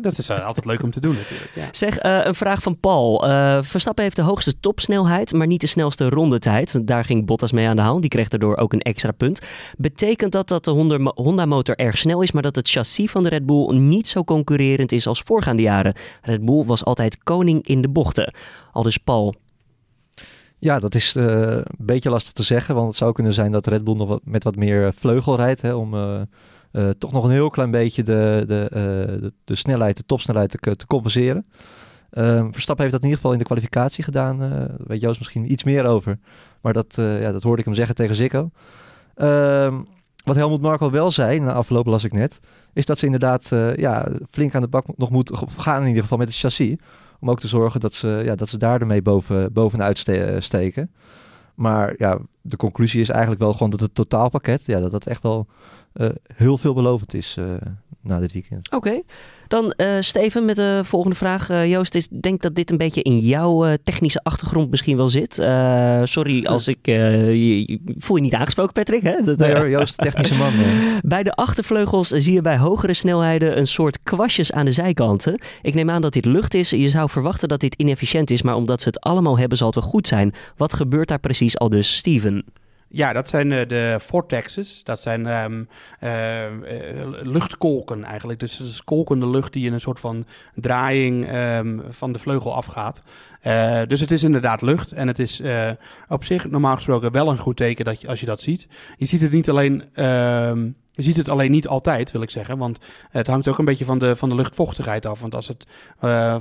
dat is altijd leuk om te doen natuurlijk. Ja. Zeg, een vraag van Paul. Verstappen heeft de hoogste topsnelheid, maar niet de snelste rondetijd. Want daar ging Bottas mee aan de haal. Die kreeg daardoor ook een extra punt. Betekent dat dat de Honda-motor erg snel is, maar dat het chassis van de Red Bull niet zo concurrerend is als voorgaande jaren. Red Bull was altijd koning in de bochten. Al dus Paul. Ja, dat is uh, een beetje lastig te zeggen, want het zou kunnen zijn dat Red Bull nog wat, met wat meer vleugel rijdt, hè, om uh, toch nog een heel klein beetje de, de, de, de, snelheid, de topsnelheid te, compenseren. Ehm, Verstappen heeft dat in ieder geval in de kwalificatie gedaan. weet Joost misschien iets meer over. Maar dat, ja, dat hoorde ik hem zeggen tegen Zico. Wat Helmut Marko wel zei, na afloop las ik net, is dat ze inderdaad uh, ja, flink aan de bak nog moeten gaan in ieder geval met het chassis. Om ook te zorgen dat ze, ja, dat ze daar ermee boven, bovenuit steken. Maar ja, de conclusie is eigenlijk wel gewoon dat het totaalpakket, ja, dat dat echt wel heel veelbelovend is uh, na dit weekend. Oké. Dan uh, Steven met de volgende vraag. Joost, ik denk dat dit een beetje in jouw technische achtergrond misschien wel zit. sorry als ik... Je, voel je niet aangesproken, Patrick? Hè? Dat, nee Joost, technische man. *laughs* bij de achtervleugels zie je bij hogere snelheden een soort kwastjes aan de zijkanten. Ik neem aan dat dit lucht is. Je zou verwachten dat dit inefficiënt is, maar omdat ze het allemaal hebben zal het wel goed zijn. Wat gebeurt daar precies al dus, Steven? Ja, dat zijn uh, de vortexes. Dat zijn um, luchtkolken eigenlijk. Dus het is kolkende lucht die in een soort van draaiing um, van de vleugel afgaat. Dus het is inderdaad lucht. En het is op zich normaal gesproken wel een goed teken dat je, als je dat ziet. Je ziet het niet alleen ehm, je ziet het alleen niet altijd, wil ik zeggen. Want het hangt ook een beetje van de, van de luchtvochtigheid af. Want als het, uh,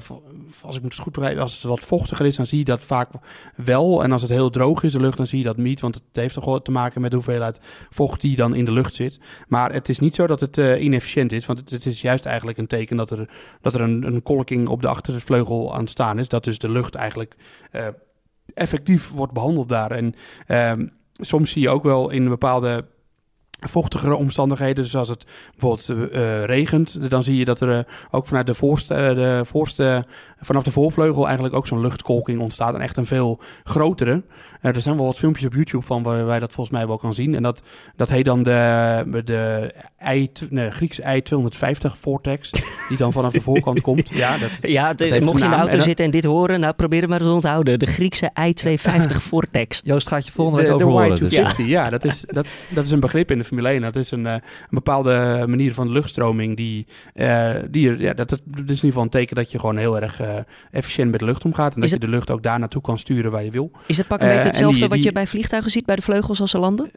als ik het goed begrijpen, als het wat vochtiger is, dan zie je dat vaak wel. En als het heel droog is, de lucht, dan zie je dat niet. Want het heeft toch te maken met de hoeveelheid vocht die dan in de lucht zit. Maar het is niet zo dat het uh, inefficiënt is. Want het, is juist eigenlijk een teken dat er, dat er een, een kolking op de achtervleugel aan staan is. Dat dus de lucht eigenlijk uh, effectief wordt behandeld daar. En soms zie je ook wel in bepaalde vochtigere omstandigheden. Dus als het bijvoorbeeld uh, regent, dan zie je dat er uh, ook vanuit de voorste, uh, de voorste, vanaf de voorvleugel eigenlijk ook zo'n luchtkolking ontstaat. En echt een veel grotere. Er zijn wel wat filmpjes op YouTube van waar wij dat volgens mij wel kan zien. En dat, dat heet dan de, de I, nee, Griekse I-250 vortex, die dan vanaf de voorkant komt. *laughs* Ja, dat, ja dat mocht je in de auto en zitten en dit horen, nou probeer het maar te onthouden. De Griekse I-250 *laughs* vortex. Joost gaat je volgende week over horen. De Y-250, dus. ja, dat, is, dat, dat is een begrip in de Formule 1. Dat is een, een bepaalde manier van luchtstroming die, uh, die ja, dat, dat is in ieder geval een teken dat je gewoon heel erg uh, efficiënt met de lucht omgaat. En dat het, je de lucht ook daar naartoe kan sturen waar je wil. Is het pak een beetje hetzelfde wat je bij vliegtuigen ziet, bij de vleugels als ze landen?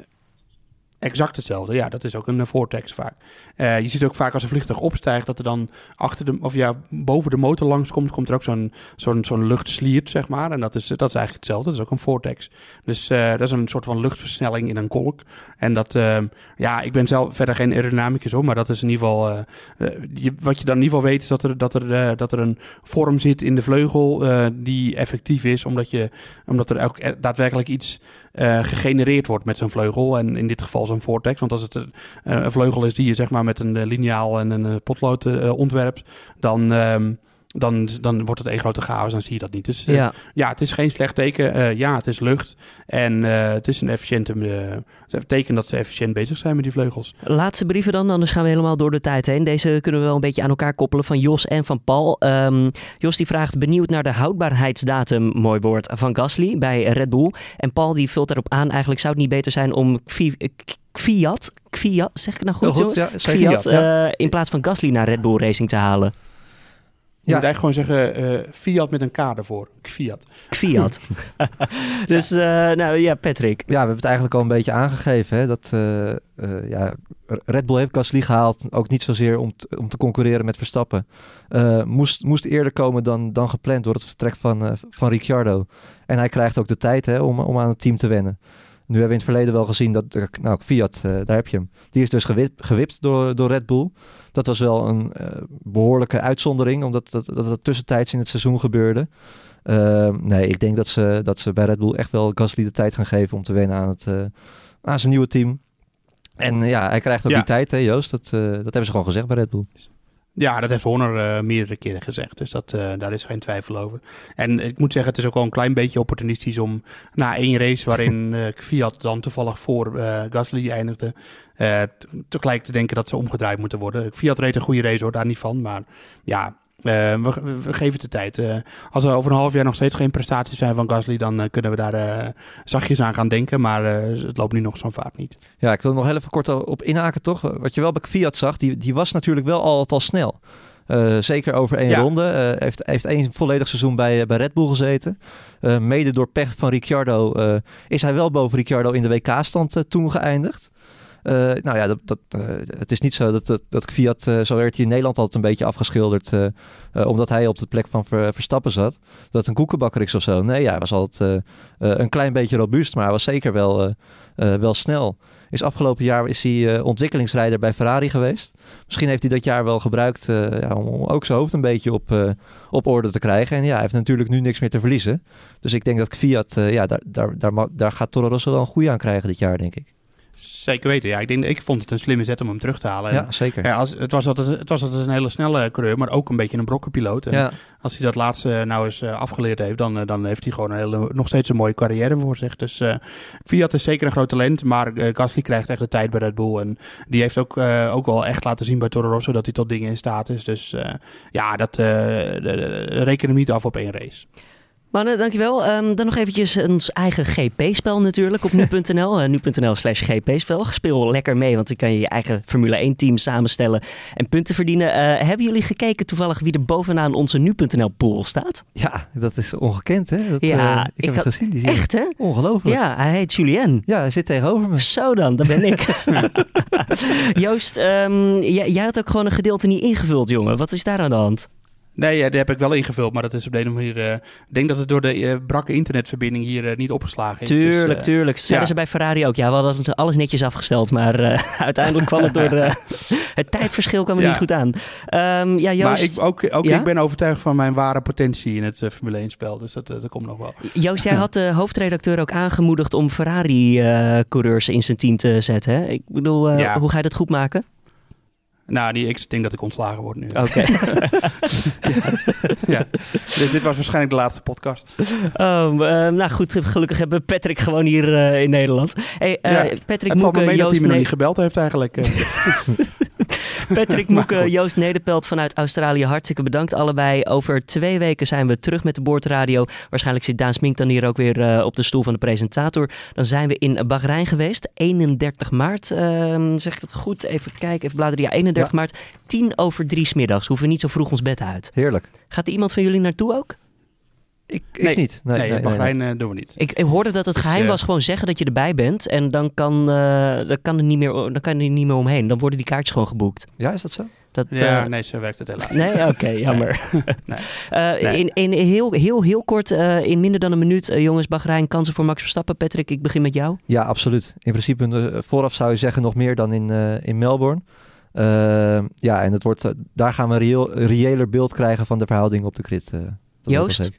Exact hetzelfde. Ja, dat is ook een uh, vortex vaak. Uh, je ziet ook vaak als een vliegtuig opstijgt dat er dan achter de, of ja, boven de motor langs komt, er ook zo'n zo'n zo'n luchtsliert, zeg maar. En dat is, dat is eigenlijk hetzelfde. Dat is ook een vortex. Dus uh, dat is een soort van luchtversnelling in een kolk. En dat, ja, ik ben zelf verder geen aerodynamicus hoor, maar dat is in ieder geval, je, wat je dan in ieder geval weet is dat er, dat er, dat er een vorm zit in de vleugel die effectief is, omdat, je, omdat er ook daadwerkelijk iets gegenereerd wordt met zo'n vleugel. En in dit geval zo'n vortex. Want als het een, een, vleugel is die je zeg maar met een liniaal en een potlood uh, ontwerpt, dan. Um, dan, dan wordt het één grote chaos, dan zie je dat niet. Dus uh, ja. ja, het is geen slecht teken. Uh, ja, het is lucht. En uh, het is een efficiënte teken dat ze efficiënt bezig zijn met die vleugels. Laatste brieven dan, anders gaan we helemaal door de tijd heen. Deze kunnen we wel een beetje aan elkaar koppelen van Jos en van Paul. Um, Jos die vraagt benieuwd naar de houdbaarheidsdatum, mooi woord, van Gasly bij Red Bull. En Paul die vult daarop aan, eigenlijk zou het niet beter zijn om Fiat, Fiat, zeg ik nou goed, goed ja, ja. in plaats van Gasly naar Red Bull Racing te halen? Je moet eigenlijk gewoon zeggen uh, Fiat met een K ervoor. Fiat. Fiat. *laughs* *laughs* dus, uh, nou ja, Patrick. Ja, we hebben het eigenlijk al een beetje aangegeven. Hè, dat uh, ja, Red Bull heeft Gasly gehaald. Ook niet zozeer om, om te concurreren met Verstappen. moest, moest eerder komen dan, dan gepland door het vertrek van, van Ricciardo. En hij krijgt ook de tijd hè, om, om aan het team te wennen. Nu hebben we in het verleden wel gezien dat, nou, Fiat, daar heb je hem. Die is dus gewip, gewipt door, door Red Bull. Dat was wel een uh, behoorlijke uitzondering, omdat dat, dat, dat tussentijds in het seizoen gebeurde. Uh, nee, ik denk dat ze, dat ze bij Red Bull echt wel Gasly de tijd gaan geven om te wennen aan, het, aan zijn nieuwe team. En ja, hij krijgt ook ja. die tijd, hè Joost? Dat, dat hebben ze gewoon gezegd bij Red Bull. Ja, dat heeft Horner uh, meerdere keren gezegd. Dus dat, uh, daar is geen twijfel over. En ik moet zeggen, het is ook wel een klein beetje opportunistisch om na één race waarin *laughs* uh, Fiat dan toevallig voor Gasly eindigde, tegelijk te denken dat ze omgedraaid moeten worden. Fiat reed een goede race hoor, daar niet van. Maar ja, we, we, geven het de tijd. Uh, als er over een half jaar nog steeds geen prestaties zijn van Gasly, dan uh, kunnen we daar zachtjes aan gaan denken. Maar het loopt nu nog zo'n vaart niet. Ja, ik wil nog heel even kort op inhaken, toch? Wat je wel bij Fiat zag, die, die was natuurlijk wel altijd al snel. zeker over één ja. ronde. heeft, heeft één volledig seizoen bij, bij Red Bull gezeten. mede door pech van Ricciardo is hij wel boven Ricciardo in de WK-stand toen geëindigd. Uh, nou ja, dat, dat, uh, het is niet zo dat, dat, dat Fiat, uh, zo werd hij in Nederland altijd een beetje afgeschilderd, omdat hij op de plek van Ver, Verstappen zat. Dat een koekenbakker is of zo. Nee, ja, hij was altijd een klein beetje robuust, maar hij was zeker wel, wel snel. Is afgelopen jaar is hij ontwikkelingsrijder bij Ferrari geweest. Misschien heeft hij dat jaar wel gebruikt ja, om ook zijn hoofd een beetje op, op orde te krijgen. En ja, hij heeft natuurlijk nu niks meer te verliezen. Dus ik denk dat Fiat, ja, daar, daar, daar, daar gaat Toro Rosso wel een goede aan krijgen dit jaar, denk ik. Zeker weten. Ja, ik, denk, ik vond het een slimme zet om hem terug te halen. Ja, zeker. Ja, als, het, was altijd, het was altijd een hele snelle coureur, maar ook een beetje een brokkenpiloot. En ja. als hij dat laatste nou eens uh, afgeleerd heeft, dan, dan heeft hij gewoon een hele, nog steeds een mooie carrière voor zich. Dus uh, Fiat is zeker een groot talent, maar uh, Gasly krijgt echt de tijd bij Red Bull. En die heeft ook, ook wel echt laten zien bij Toro Rosso dat hij tot dingen in staat is. Dus ja, dat reken hem niet af op één race. Mannen, dankjewel. Um, dan nog eventjes ons eigen GP-spel natuurlijk op nu.nl. Uh, nu.nl slash GP-spel. Speel lekker mee, want dan kan je je eigen Formule 1-team samenstellen en punten verdienen. Uh, hebben jullie gekeken toevallig wie er bovenaan onze nu.nl-pool staat? Ja, dat is ongekend hè? Dat, ja, uh, ik, ik, heb het gezien. Die echt hè? Ongelooflijk. Ja, hij heet Julien. Ja, hij zit tegenover me. Zo dan, dat ben ik. *laughs* Joost, um, jij, jij had ook gewoon een gedeelte niet ingevuld, jongen. Wat is daar aan de hand? Nee, ja, die heb ik wel ingevuld, maar dat is op de een of andere manier... eh, ik denk dat het door de eh, brakke internetverbinding hier eh, niet opgeslagen is. Dus, Tuurlijk, eh, tuurlijk. Zeiden ja. ze bij Ferrari ook. Ja, we hadden alles netjes afgesteld. Maar eh, *laughs* uiteindelijk kwam het door de... *laughs* het tijdverschil kwam er Ja. niet goed aan. Ehm, ja, Maar Joost, ik, ook, ook ik ben overtuigd van mijn ware potentie in het eh, Formule 1-spel. Dus dat, eh, dat komt nog wel. Joost, jij *laughs* had de hoofdredacteur ook aangemoedigd om Ferrari-coureurs in zijn team te zetten. Hè? Ik bedoel, eh, hoe ga je dat goed maken? Nou, die, ik denk dat ik ontslagen word nu. Oké. *laughs* ja. Dus dit was waarschijnlijk de laatste podcast. Oh, eh, nou goed, gelukkig hebben we Patrick gewoon hier eh, in Nederland. Hey, eh, Ja, Patrick het valt me Moeke, mee dat hij Joost, me nog niet gebeld heeft eigenlijk. eh. *laughs* Patrick Moeke. Joost Nederpelt vanuit Australië. Hartstikke bedankt allebei. Over twee weken zijn we terug met de Boordradio. Waarschijnlijk zit Daan Smink dan hier ook weer eh, op de stoel van de presentator. Dan zijn we in Bahrein geweest. 31 maart, ehm, zeg ik het goed? Even kijken, even bladeren. Ja, 31 Ja. maart, 10 over 3 smiddags. Hoeven we niet zo vroeg ons bed uit. Heerlijk. Gaat er iemand van jullie naartoe ook? Ik, ik Nee. niet. Nee, Nee, nee, nee, Bahrein eh, doen we niet. Ik, ik hoorde dat het Dus, geheim eh, was gewoon zeggen dat je erbij bent. En dan kan, eh, dan kan, er niet meer, dan kan je er niet meer omheen. Dan worden die kaartjes gewoon geboekt. Ja, is dat zo? Dat, Ja, nee, zo werkt het helaas. Nee, oké, *laughs* jammer. Nee. Eh, Nee. In, in heel, heel, heel kort, eh, in minder dan een minuut, jongens, Bahrein, kansen voor Max Verstappen. Patrick, ik begin met jou. Ja, absoluut. In principe vooraf zou je zeggen nog meer dan in, eh, in Melbourne. Eh, ja, en het wordt, eh, daar gaan we een reëel, reëler beeld krijgen van de verhouding op de grid. eh. Dat Joost? Ja,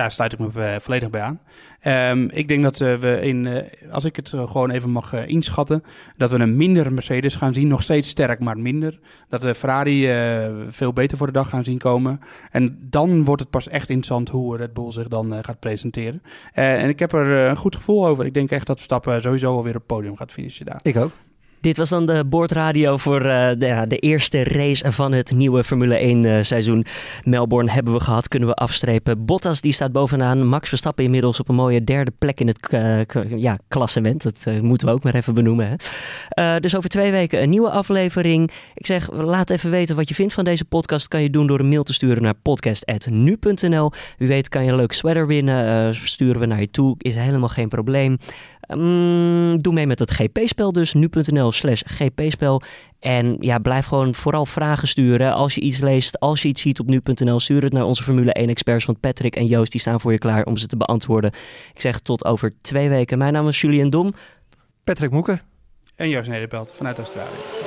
daar sluit ik me volledig bij aan. Ehm, ik denk dat eh, we in, eh, als ik het gewoon even mag inschatten, dat we een minder Mercedes gaan zien. Nog steeds sterk, maar minder. Dat we Ferrari eh, veel beter voor de dag gaan zien komen. En dan wordt het pas echt interessant hoe Red Bull zich dan eh, gaat presenteren. Eh, en ik heb er een goed gevoel over. Ik denk echt dat Verstappen sowieso alweer op het podium gaat finishen daar. Ik ook. Dit was dan de boordradio voor eh, de, de eerste race van het nieuwe Formule 1 eh, seizoen. Melbourne hebben we gehad, kunnen we afstrepen. Bottas die staat bovenaan. Max Verstappen inmiddels op een mooie derde plek in het eh, ja, klassement. Dat moeten we ook maar even benoemen. Hè? Dus over twee weken een nieuwe aflevering. Ik zeg, laat even weten wat je vindt van deze podcast. Kan je doen door een mail te sturen naar podcast.nu.nl. Wie weet kan je een leuk sweater winnen. Sturen we naar je toe. Is helemaal geen probleem. Mm, doe mee met het GP-spel dus. Nu.nl slash GP-spel. En ja, blijf gewoon vooral vragen sturen. Als je iets leest, als je iets ziet op nu.nl, stuur het naar onze Formule 1-experts. Want Patrick en Joost die staan voor je klaar om ze te beantwoorden. Ik zeg tot over twee weken. Mijn naam is Julian Dom. Patrick Moeken. En Joost Nederpelt vanuit Australië.